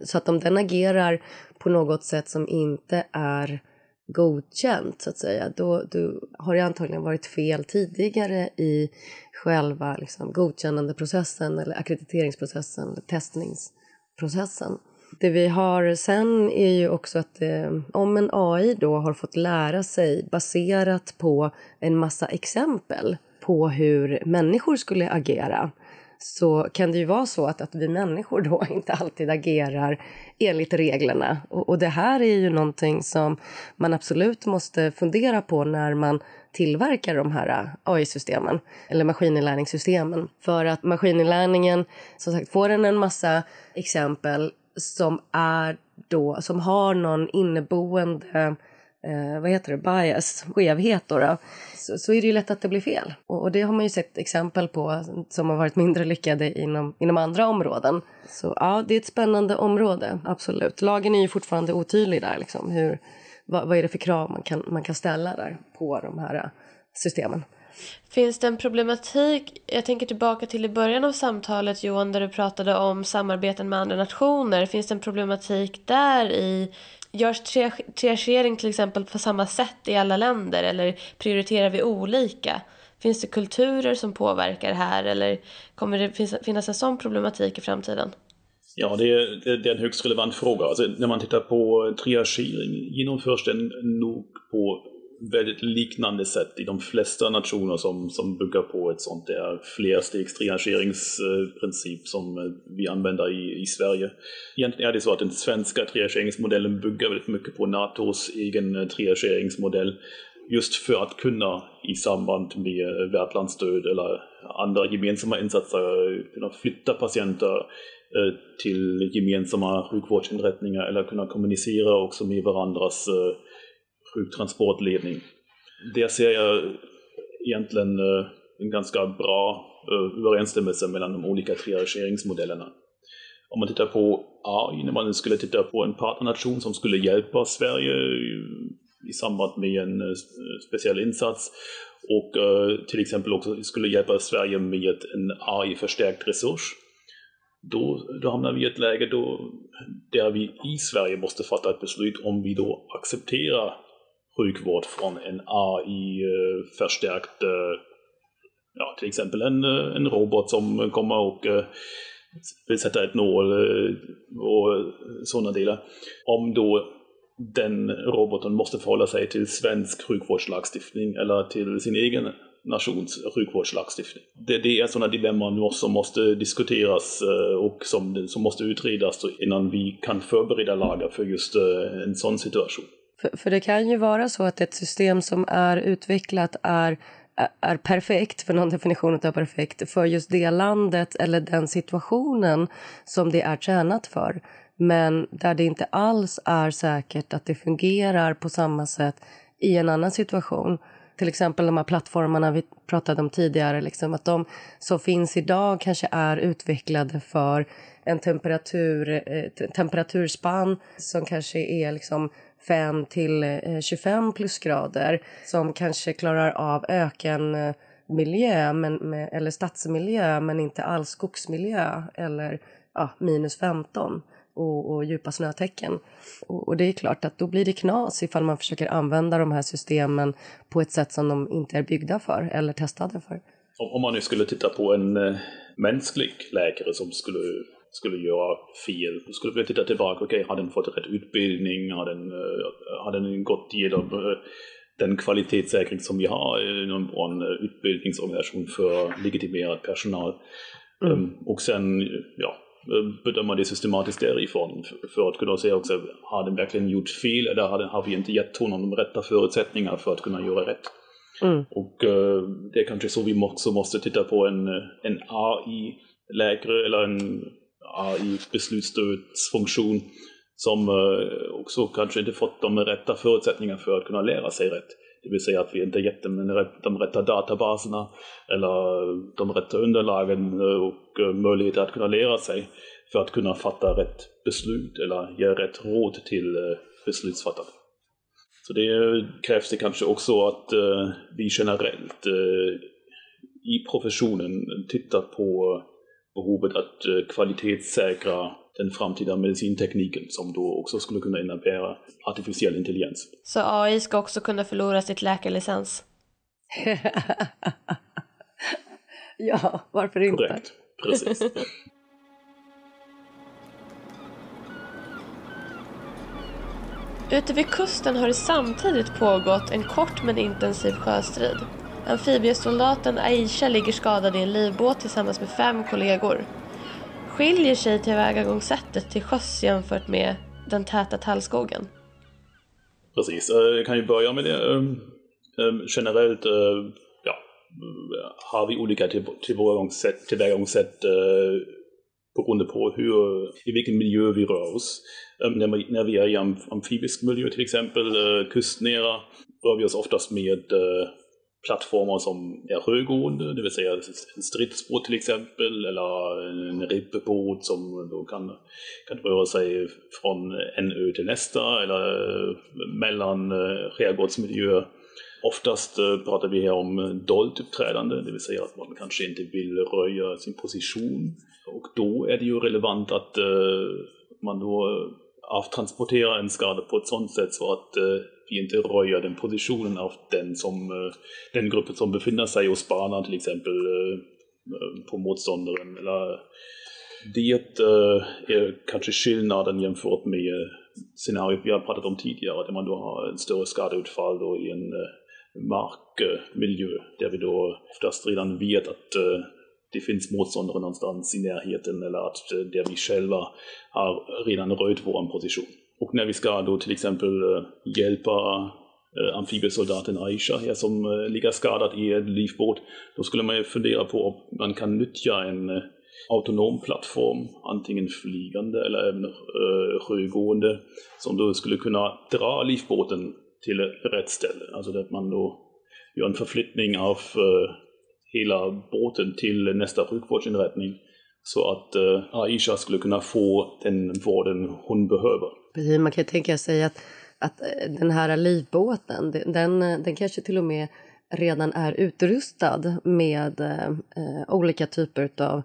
Så att om den agerar på något sätt som inte är godkänt så att säga, då, då har det antagligen varit fel tidigare i själva liksom, godkännandeprocessen eller ackrediteringsprocessen eller testningsprocessen. Det vi har sen är ju också att eh, om en AI då har fått lära sig baserat på en massa exempel på hur människor skulle agera så kan det ju vara så att, att vi människor då inte alltid agerar enligt reglerna. Och, och det här är ju någonting som man absolut måste fundera på när man tillverkar de här äh, AI-systemen eller maskininlärningssystemen. För att maskininlärningen, som sagt, får den en massa exempel som är då, som har någon inneboende eh, vad heter det, bias, skevhet då, då så, så, är det ju lätt att det blir fel. Och, och, det har man ju sett exempel på som har varit mindre lyckade inom, inom andra områden. Så ja, det är ett spännande område, absolut. Lagen är ju fortfarande otydlig där, liksom. Hur, vad, vad är det för krav man kan, man kan ställa där på de här eh, systemen? Finns det en problematik, jag tänker tillbaka till i början av samtalet Johan, där du pratade om samarbeten med andra nationer. Finns det en problematik där i Görs triagering till exempel på samma sätt i alla länder eller prioriterar vi olika? Finns det kulturer som påverkar här eller kommer det finnas en sån problematik i framtiden? Ja, det är, det är en högst relevant fråga. Alltså, när man tittar på triagering genomförs den nog på väldigt liknande sätt i de flesta nationer som, som bygger på ett sånt där flerstegs som eh, vi använder i, i Sverige. Egentligen är det så att den svenska triageringsmodellen bygger väldigt mycket på NATOs egen eh, triageringsmodell just för att kunna i samband med eh, värdlandsstöd eller andra gemensamma insatser kunna flytta patienter till gemensamma sjukvårdsinrättningar eller kunna kommunicera också med varandras sjuktransportledning. Där ser jag egentligen eh, en ganska bra eh, överensstämmelse mellan de olika triageringsmodellerna. Om man tittar på AI, när man skulle titta på en partnernation som skulle hjälpa Sverige eh, i samband med en speciell insats och till exempel också skulle hjälpa Sverige med en AI-förstärkt resurs då, då hamnar vi i ett läge då, där vi i Sverige måste fatta ett beslut om vi då accepterar sjukvård från en AI-förstärkt, eh, eh, ja till exempel en, eh, en robot som kommer och vill sätta ett nål och sådana delar. Om då den roboten måste förhålla sig till svensk sjukvårdslagstiftning eller till sin egen nations sjukvårdslagstiftning. Det, det är sådana dilemman som måste diskuteras och som, som måste utredas innan vi kan förbereda lagar för just en sån situation. För, för det kan ju vara så att ett system som är utvecklat är är perfekt, för någon definition av perfekt, för just det landet eller den situationen som det är tränat för. Men där det inte alls är säkert att det fungerar på samma sätt i en annan situation. Till exempel de här plattformarna vi pratade om tidigare, liksom, att de som finns idag kanske är utvecklade för en temperatur, eh, temperaturspann som kanske är liksom 5 till eh, 25 plusgrader som kanske klarar av ökenmiljö men, eller stadsmiljö men inte alls skogsmiljö eller ja, minus 15 och, och djupa snötäcken. Och, och, det är klart att då blir det knas ifall man försöker använda de här systemen på ett sätt som de inte är byggda för eller testade för. Om man nu skulle titta på en eh, mänsklig läkare som skulle skulle göra fel. Då skulle vi titta tillbaka, okej, okay, har den fått rätt utbildning? Har den, uh, har den gått igenom uh, den kvalitetssäkring som vi har inom vår utbildningsorganisation för legitimerad personal? Mm. Um, och sen, ja, bedöma det systematiskt därifrån för att kunna se också, har den verkligen gjort fel eller har, vi inte gett honom de rätta förutsättningarna för att kunna göra rätt? Mm. Och det är kanske så vi också måste titta på en, en AI-läkare eller en AI-beslutsstödsfunktion som eh, också kanske inte fått de rätta förutsättningarna för att kunna lära sig rätt. Det vill säga att vi inte gett dem de rätta databaserna eller de rätta underlagen och eh, möjligheter att kunna lära sig för att kunna fatta rätt beslut eller ge rätt råd till eh, beslutsfattare. Så det krävs det kanske också att vi generellt i professionen tittar på behovet att kvalitetssäkra den framtida medicintekniken som då också skulle kunna innebära artificiell intelligens. Så AI ska också kunna förlora sitt läkarlicens? ja, varför inte? Korrekt, precis. Ute vid kusten har det samtidigt pågått en kort men intensiv sjöstrid. Amfibiesoldaten Aisha ligger skadad i en livbåt tillsammans med fem kollegor. Skiljer sig tillvägagångssättet till sjöss jämfört med den täta tallskogen? Precis, eh, jag kan ju börja med det. Ehm, ehm, generellt eh, ja, har vi olika tillvägagångssätt, tillvägagångssätt eh, beroende på hur, i vilken miljö vi rör oss. Ehm, när vi är i amfibisk miljö till exempel, kustnära, rör vi oss oftast med plattformar som är sjögående, det vill säga en stridsbåt till exempel, eller en ribbåt som då kan, kan röra sig från en ö till nästa, eller eh, mellan eh, skärgårdsmiljöer. Oftast eh, pratar vi här om dolt uppträdande, det vill säga att man kanske inte vill röja sin position. Och då är det ju relevant att man då avtransporterar en skada på ett sådant sätt så att vi inte röjer den positionen av den, som, eh, den gruppen som befinner sig hos banan till exempel eh, eh, på motståndaren. Eller det är kanske skillnaden jämfört med scenariot vi har pratat om tidigare, där man då har en större skadeutfall då i en markmiljö, där vi då oftast redan vet att det finns motståndare någonstans i närheten eller att där vi själva har redan röjt vår position. Och när vi ska då till exempel eh, hjälpa eh, amfibiesoldaten Aisha här som eh, ligger skadad i en livbåt, då skulle man ju fundera på om man kan nyttja en autonom plattform, antingen flygande eller även sjögående, som då skulle kunna dra livbåten till rätt ställe. Alltså att man då gör en förflyttning av hela båten till nästa sjukvårdsinrättning så att Aisha skulle kunna få den vården hon behöver. Precis, man kan tänka sig att, att eh, den här livbåten, den, eh, den kanske till och med redan är utrustad med eh, eh olika typer av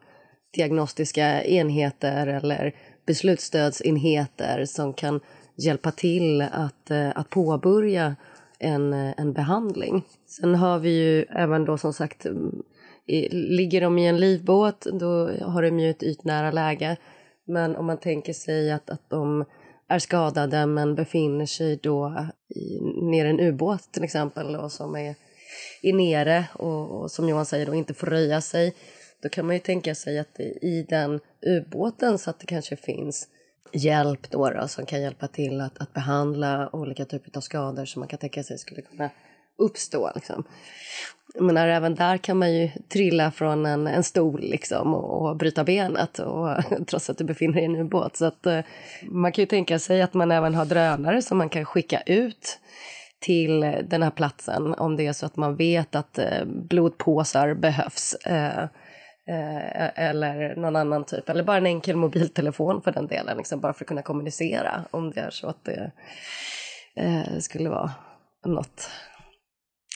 diagnostiska enheter eller beslutsstödsenheter som kan hjälpa till att, att påbörja en, en behandling. Sen har vi ju även då som sagt, mm, i, ligger de i en livbåt då har de ju ett ytnära läge. Men om man tänker sig att, att de är skadade men befinner sig då i, nere i en ubåt till exempel och som är, är nere och, och, som Johan säger då inte får röja sig. Då kan man ju tänka sig att i den ubåten så att det kanske finns hjälp då, då som kan hjälpa till att, att behandla olika typer av skador som man kan tänka sig skulle kunna uppstå. Liksom. Jag menar, även där kan man ju trilla från en, en stol liksom, och, och bryta benet och, trots att du befinner dig i en ubåt. Så att, eh, man kan ju tänka sig att man även har drönare som man kan skicka ut till den här platsen om det är så att man vet att eh, blodpåsar behövs. Eh, eh, eller någon annan typ, eller bara en enkel mobiltelefon för den delen, liksom, bara för att kunna kommunicera om det är så att det eh, skulle vara något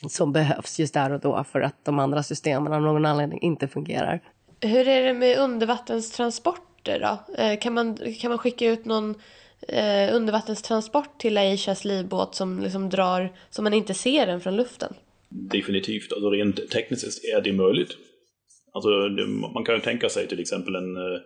som behövs just där och då för att de andra systemen av någon anledning inte fungerar. Hur är det med undervattenstransporter då? Eh, kan man, kan man skicka ut någon eh, undervattenstransport till Aishas livbåt som liksom drar, som man inte ser den från luften? Definitivt, alltså rent tekniskt är det möjligt. Alltså, man kan ju tänka sig till exempel en eh,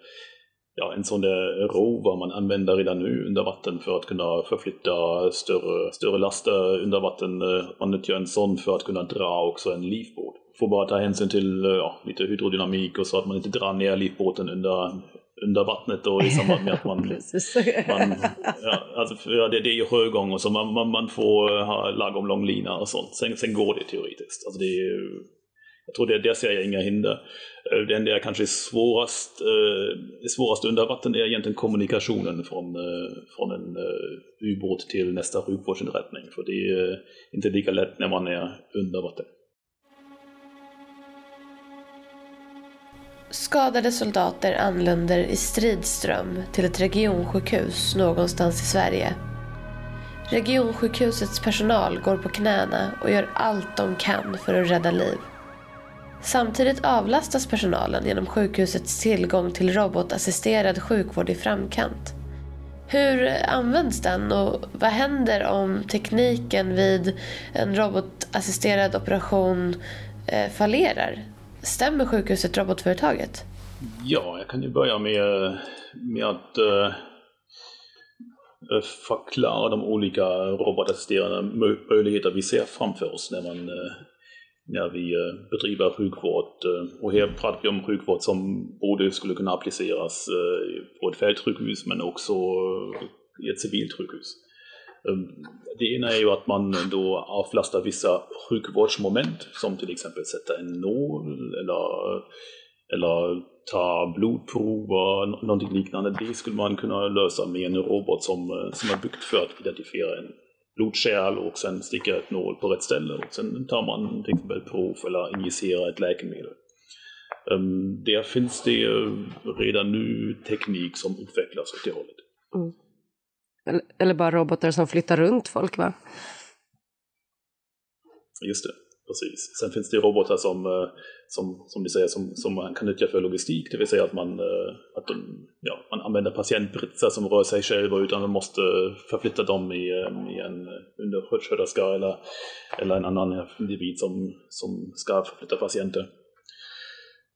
ja, en sån där rover man använder redan nu under vatten för att kunna förflytta större, större laster under vatten. Eh, man nyttjar en sån för att kunna dra också en livbåt. Får bara ta hänsyn till eh, ja, lite hydrodynamik och så att man inte drar ner livbåten under under vattnet och i samband med att man... man ja, alltså, ja, det, det är ju sjögång och så man, man, man får ha lagom lång lina och sånt. Sen, sen går det teoretiskt. Alltså det är, jag tror det, där ser jag inga hinder. Eh, det enda jag kanske är svårast, eh, det svåraste under vatten är egentligen kommunikationen från, eh, från en eh, ubåt till nästa sjukvårdsinrättning. För det är eh, inte lika lätt när man är under vatten. Skadade soldater anländer i stridström till ett regionsjukhus någonstans i Sverige. Regionsjukhusets personal går på knäna och gör allt de kan för att rädda liv. Samtidigt avlastas personalen genom sjukhusets tillgång till robotassisterad sjukvård i framkant. Hur används den och vad händer om tekniken vid en robotassisterad operation eh, fallerar? Stämmer sjukhuset robotföretaget? Ja, jag kan ju börja med, med att uh, förklara de olika robotassisterade möjligheter vi ser framför oss när, man, uh, när vi eh, bedriver sjukvård. Eh, och här pratar vi om sjukvård som både skulle kunna appliceras eh, på ett fältsjukhus men också i ett civilt sjukhus. Ehm, det ena är ju att man då avlastar vissa sjukvårdsmoment som till exempel sätta en nål eller, eller ta blodprover, någonting liknande. Det skulle man kunna lösa med en robot som, som är byggt för att identifiera en blodkärl och sen sticka ett nål på rätt ställe och sen tar man till exempel prov eller injicerar ett läkemedel. Um, där finns det redan nu teknik som utvecklas åt det hållet. Mm. Eller bara robotar som flyttar runt folk va? Just det, precis. Sen finns det robotar som, eh, som, som ni säger, som, som man kan nyttja för logistik. Det vill säga att man, eh, att de, ja, man använder patientbritsar som rör sig själva utan man måste förflytta dem i, eh, i en undersköterska eller, eller en annan individ som, som ska förflytta patienter.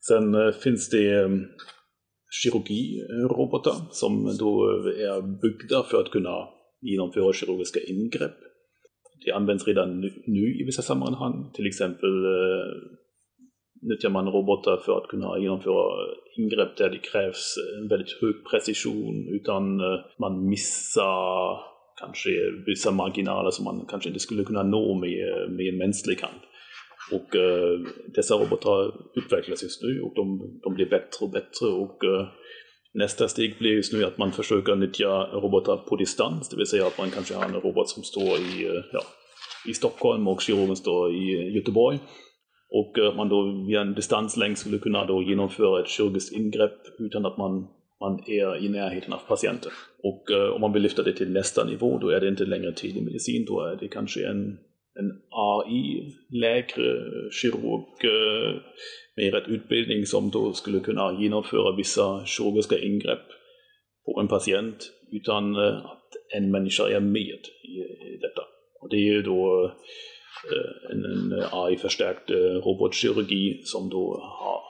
Sen finns det mm, kirurgirobotar som då är byggda för att kunna genomföra kirurgiska ingrepp. Det används redan nu i vissa sammanhang, till exempel eh, nyttjar man robotar för att kunna genomföra ingrepp där det krävs en väldigt hög precision utan eh, man missar kanske vissa marginaler som man kanske inte skulle kunna nå med, med en mänsklig hand. Och eh, dessa robotar utvecklas just nu och de, de blir bättre och bättre och eh, nästa steg blir just nu att man försöker nyttja robotar på distans, det vill säga att man kanske har en robot som står i, ja, i Stockholm och kirurgen står i Göteborg. Och att man då via en distanslänk skulle kunna då genomföra ett kirurgiskt ingrepp utan att man, man är i närheten av patienten. Och uh, om man vill lyfta det till nästa nivå, då är det inte längre telemedicin, då är det kanske en en AI, läkare, kirurg eh, med rätt utbildning som då skulle kunna genomföra vissa kirurgiska ingrepp på en patient utan att en människa är med i detta. Och det är ju då eh, en, en AI-förstärkt robotkirurgi som då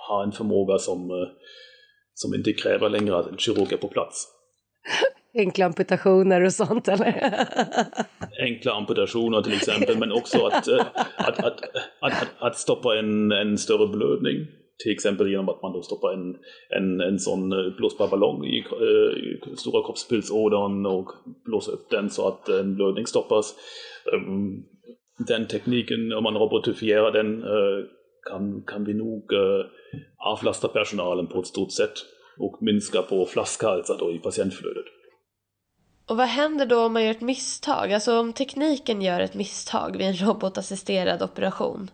har, en förmåga som, som inte kräver längre att en kirurg är på plats enkla amputationer och sånt eller? Enkla amputationer till exempel men också eh, att, att, att, att, att, stoppa en, en större blödning. Till exempel genom att man då stoppar en, en, en sån eh, blåsbar ballong i, eh, i stora kroppspulsådern och blåser upp den så att en blödning stoppas. Ehm, den tekniken, om man robotifierar den, kan, kan vi nog avlasta personalen på ett stort sätt och minska på flaskhalsar då i patientflödet. Och vad händer då om man gör ett misstag? Alltså om tekniken gör ett misstag vid en robotassisterad operation.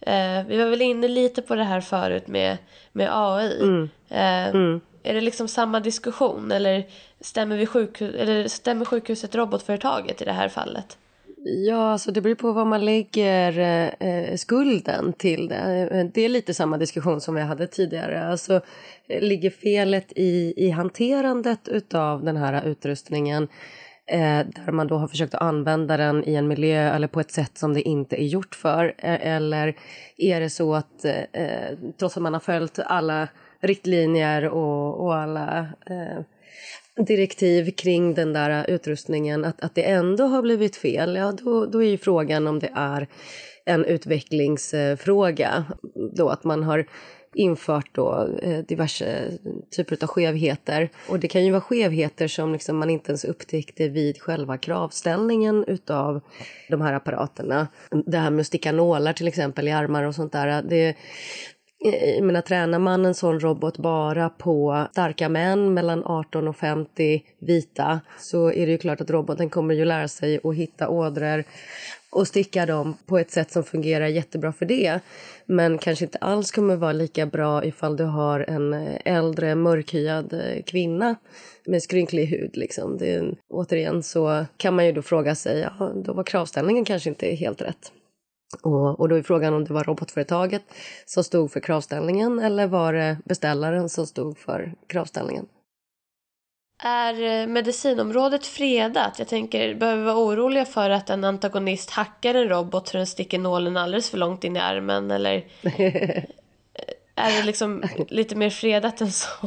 Eh, vi var väl inne lite på det här förut med, med AI. Mm. Eh, mm. Är det liksom samma diskussion eller stämmer, vi sjukhus, eller stämmer sjukhuset robotföretaget i det här fallet? Ja, alltså det beror på vad man lägger eh, eh skulden till det. Eh, det är lite samma diskussion som vi hade tidigare. Alltså, eh, ligger felet i, i hanterandet av den här utrustningen eh, där man då har försökt att använda den i en miljö eller på ett sätt som det inte är gjort för? Eh, eller är det så att eh, trots att man har följt alla riktlinjer och, och alla eh, direktiv kring den där utrustningen att, att det ändå har blivit fel, ja då, då är ju frågan om det är en utvecklingsfråga. Då att man har infört då eh, diverse typer av skevheter. Och det kan ju vara skevheter som liksom man inte ens upptäckte vid själva kravställningen utav de här apparaterna. Det här med att sticka nålar till exempel i armar och sånt där. Det, Eh, jag menar, tränar man en sån robot bara på starka män mellan 18 och 50 vita så är det ju klart att roboten kommer ju lära sig att hitta ådror och sticka dem på ett sätt som fungerar jättebra för det. Men kanske inte alls kommer vara lika bra ifall du har en eh, äldre mörkhyad eh, kvinna med skrynklig hud. Liksom. Det, återigen så kan man ju då fråga sig, ja, då var kravställningen kanske inte helt rätt. Och, och då är frågan om det var robotföretaget som stod för kravställningen eller var det beställaren som stod för kravställningen? Är eh, medicinområdet fredat? Jag tänker, behöver vi vara oroliga för att en antagonist hackar en robot så den sticker nålen alldeles för långt in i armen? Eller är det liksom lite mer fredat än så?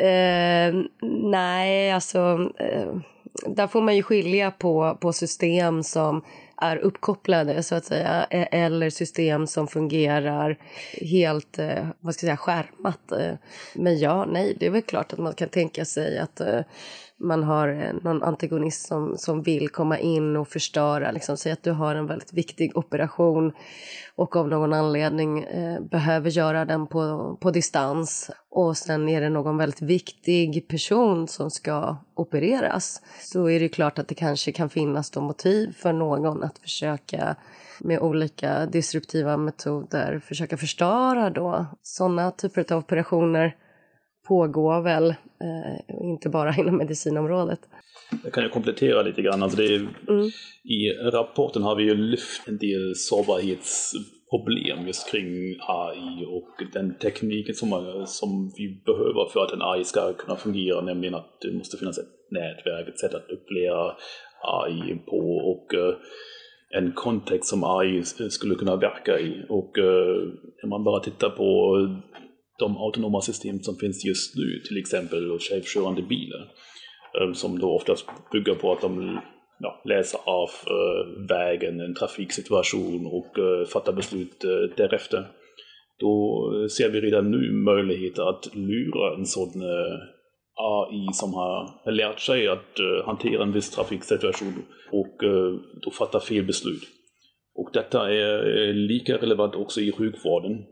uh, nej, alltså... Uh där får man ju skilja på, på system som är uppkopplade så att säga e- eller system som fungerar helt eh, vad ska jag säga, skärmat. Eh, men ja, nej, det är väl klart att man kan tänka sig att eh, man har eh, någon antagonist som, som vill komma in och förstöra. Liksom. Säg att du har en väldigt viktig operation och av någon anledning eh, behöver göra den på, på distans och sen är det någon väldigt viktig person som ska opereras så är det klart att det kanske kan finnas då motiv för någon att försöka med olika disruptiva metoder försöka förstöra då sådana typer av operationer pågår väl, eh, inte bara inom medicinområdet. Jag kan ju komplettera lite grann. Alltså är, mm. I rapporten har vi ju lyft en del sårbarhetsproblem just kring AI och den tekniken som, som vi behöver för att en AI ska kunna fungera, nämligen att det måste finnas ett nätverk, ett sätt att uppleva AI på och uh, en kontext som AI skulle kunna verka i. Och uh, när man bara tittar på de autonoma system som finns just nu, till exempel självkörande bilar, eh, som då oftast bygger på att de ja, läser av eh, vägen, en trafiksituation och eh, fattar beslut därefter. Då ser vi redan nu möjligheter att lura en sådan AI som har lärt sig att hantera en viss trafiksituation och då fatta fel beslut. Och detta är lika relevant också i sjukvården.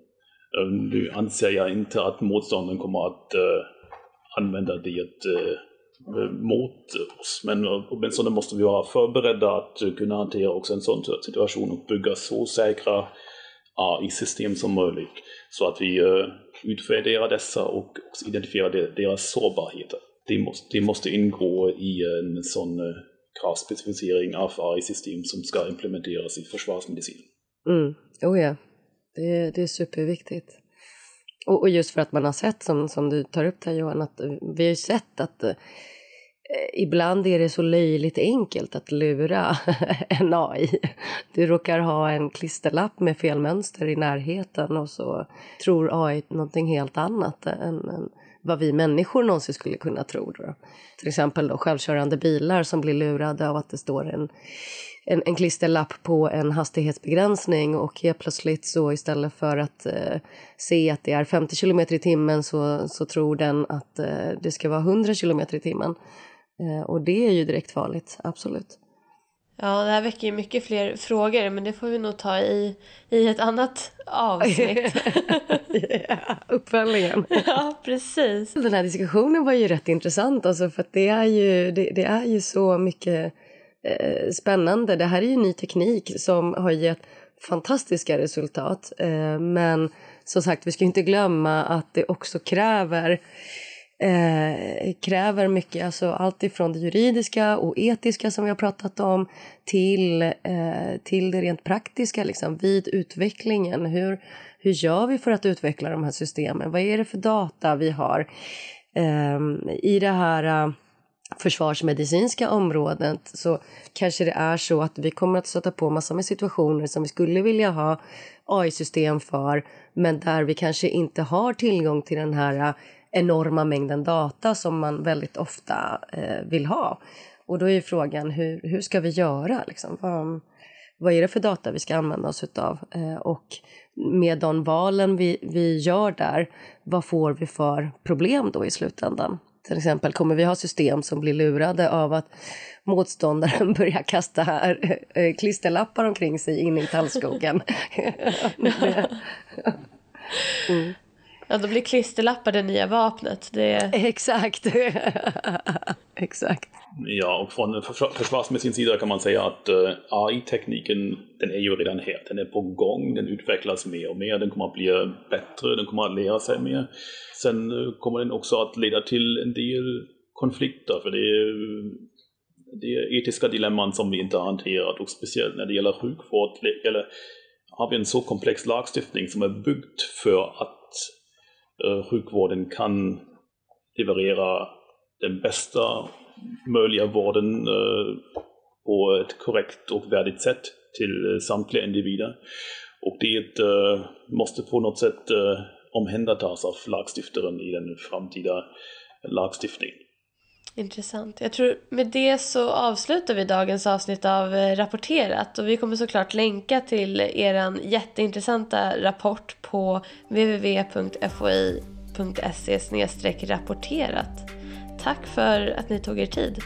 Ähm, nu anser jag inte att motståndaren kommer att äh, använda det äh, äh, mot oss. Men åtminstone måste vi vara förberedda att kunna hantera också en sån situation och bygga så säkra AI-system som möjligt. Så att vi utvärderar dessa och också identifierar deras sårbarheter. Det måste, det måste ingå i en sån kravspecificering av AI-system som ska implementeras i försvarsmedicin. Mm. Oh ja, det, det är superviktigt. Och, och, just för att man har sett, som, som du tar upp där Johan, att eh, vi har ju sett att eh, ibland är det så löjligt enkelt att lura en AI. Du råkar ha en klisterlapp med fel mönster i närheten och så tror AI någonting helt annat än, än vad vi människor någonsin skulle kunna tro. Då. Till exempel då självkörande bilar som blir lurade av att det står en en, en klisterlapp på en hastighetsbegränsning och helt plötsligt så istället för att eh, se att det är 50 km i timmen så, så tror den att eh, det ska vara 100 km i timmen. Eh, och det är ju direkt farligt, absolut. Ja, det här väcker ju mycket fler frågor men det får vi nog ta i, i ett annat avsnitt. ja, uppföljningen. ja, precis. Den här diskussionen var ju rätt intressant alltså för det är ju, det, det är ju så mycket eh, spännande. Det här är ju ny teknik som har gett fantastiska resultat. Eh, men som sagt, vi ska inte glömma att det också kräver eh, kräver mycket, alltså allt ifrån det juridiska och etiska som vi har pratat om till, eh, till det rent praktiska liksom, vid utvecklingen. Hur, hur gör vi för att utveckla de här systemen? Vad är det för data vi har? Eh, I det här eh, försvarsmedicinska området så kanske det är så att vi kommer att stöta på massor med situationer som vi skulle vilja ha AI-system för men där vi kanske inte har tillgång till den här eh, enorma mängden data som man väldigt ofta eh, vill ha. Och då är frågan hur, hur ska vi göra? Liksom? Vad, vad är det för data vi ska använda oss av och med de valen vi, vi gör där, vad får vi för problem då i slutändan? Till exempel kommer vi ha system som blir lurade av att motståndaren börjar kasta här, klisterlappar omkring sig in i tallskogen. mm. Ja, då blir klisterlappar det nya vapnet. Det... Exakt. Exakt. Ja, och från försvarsmässig sida kan man säga att uh, AI-tekniken, den är ju redan här. Den är på gång, den utvecklas mer och mer, den kommer att bli bättre, den kommer att lära sig mer. Sen uh, kommer den också att leda till en del konflikter, för det är, det är etiska dilemman som vi inte har hanterat och speciellt när det gäller sjukvård, eller har vi en så komplex lagstiftning som är byggd för att Eh, sjukvården kan leverera den bästa möjliga vården eh, på ett korrekt och värdigt sätt till eh, samtliga individer. Och det måste på något sätt omhändertas av lagstiftaren i den framtida lagstiftningen. Intressant. Jag tror med det så avslutar vi dagens avsnitt av eh, Rapporterat och vi kommer såklart länka till er jätteintressanta rapport på www.foi.se rapporterat. Tack för att ni tog er tid.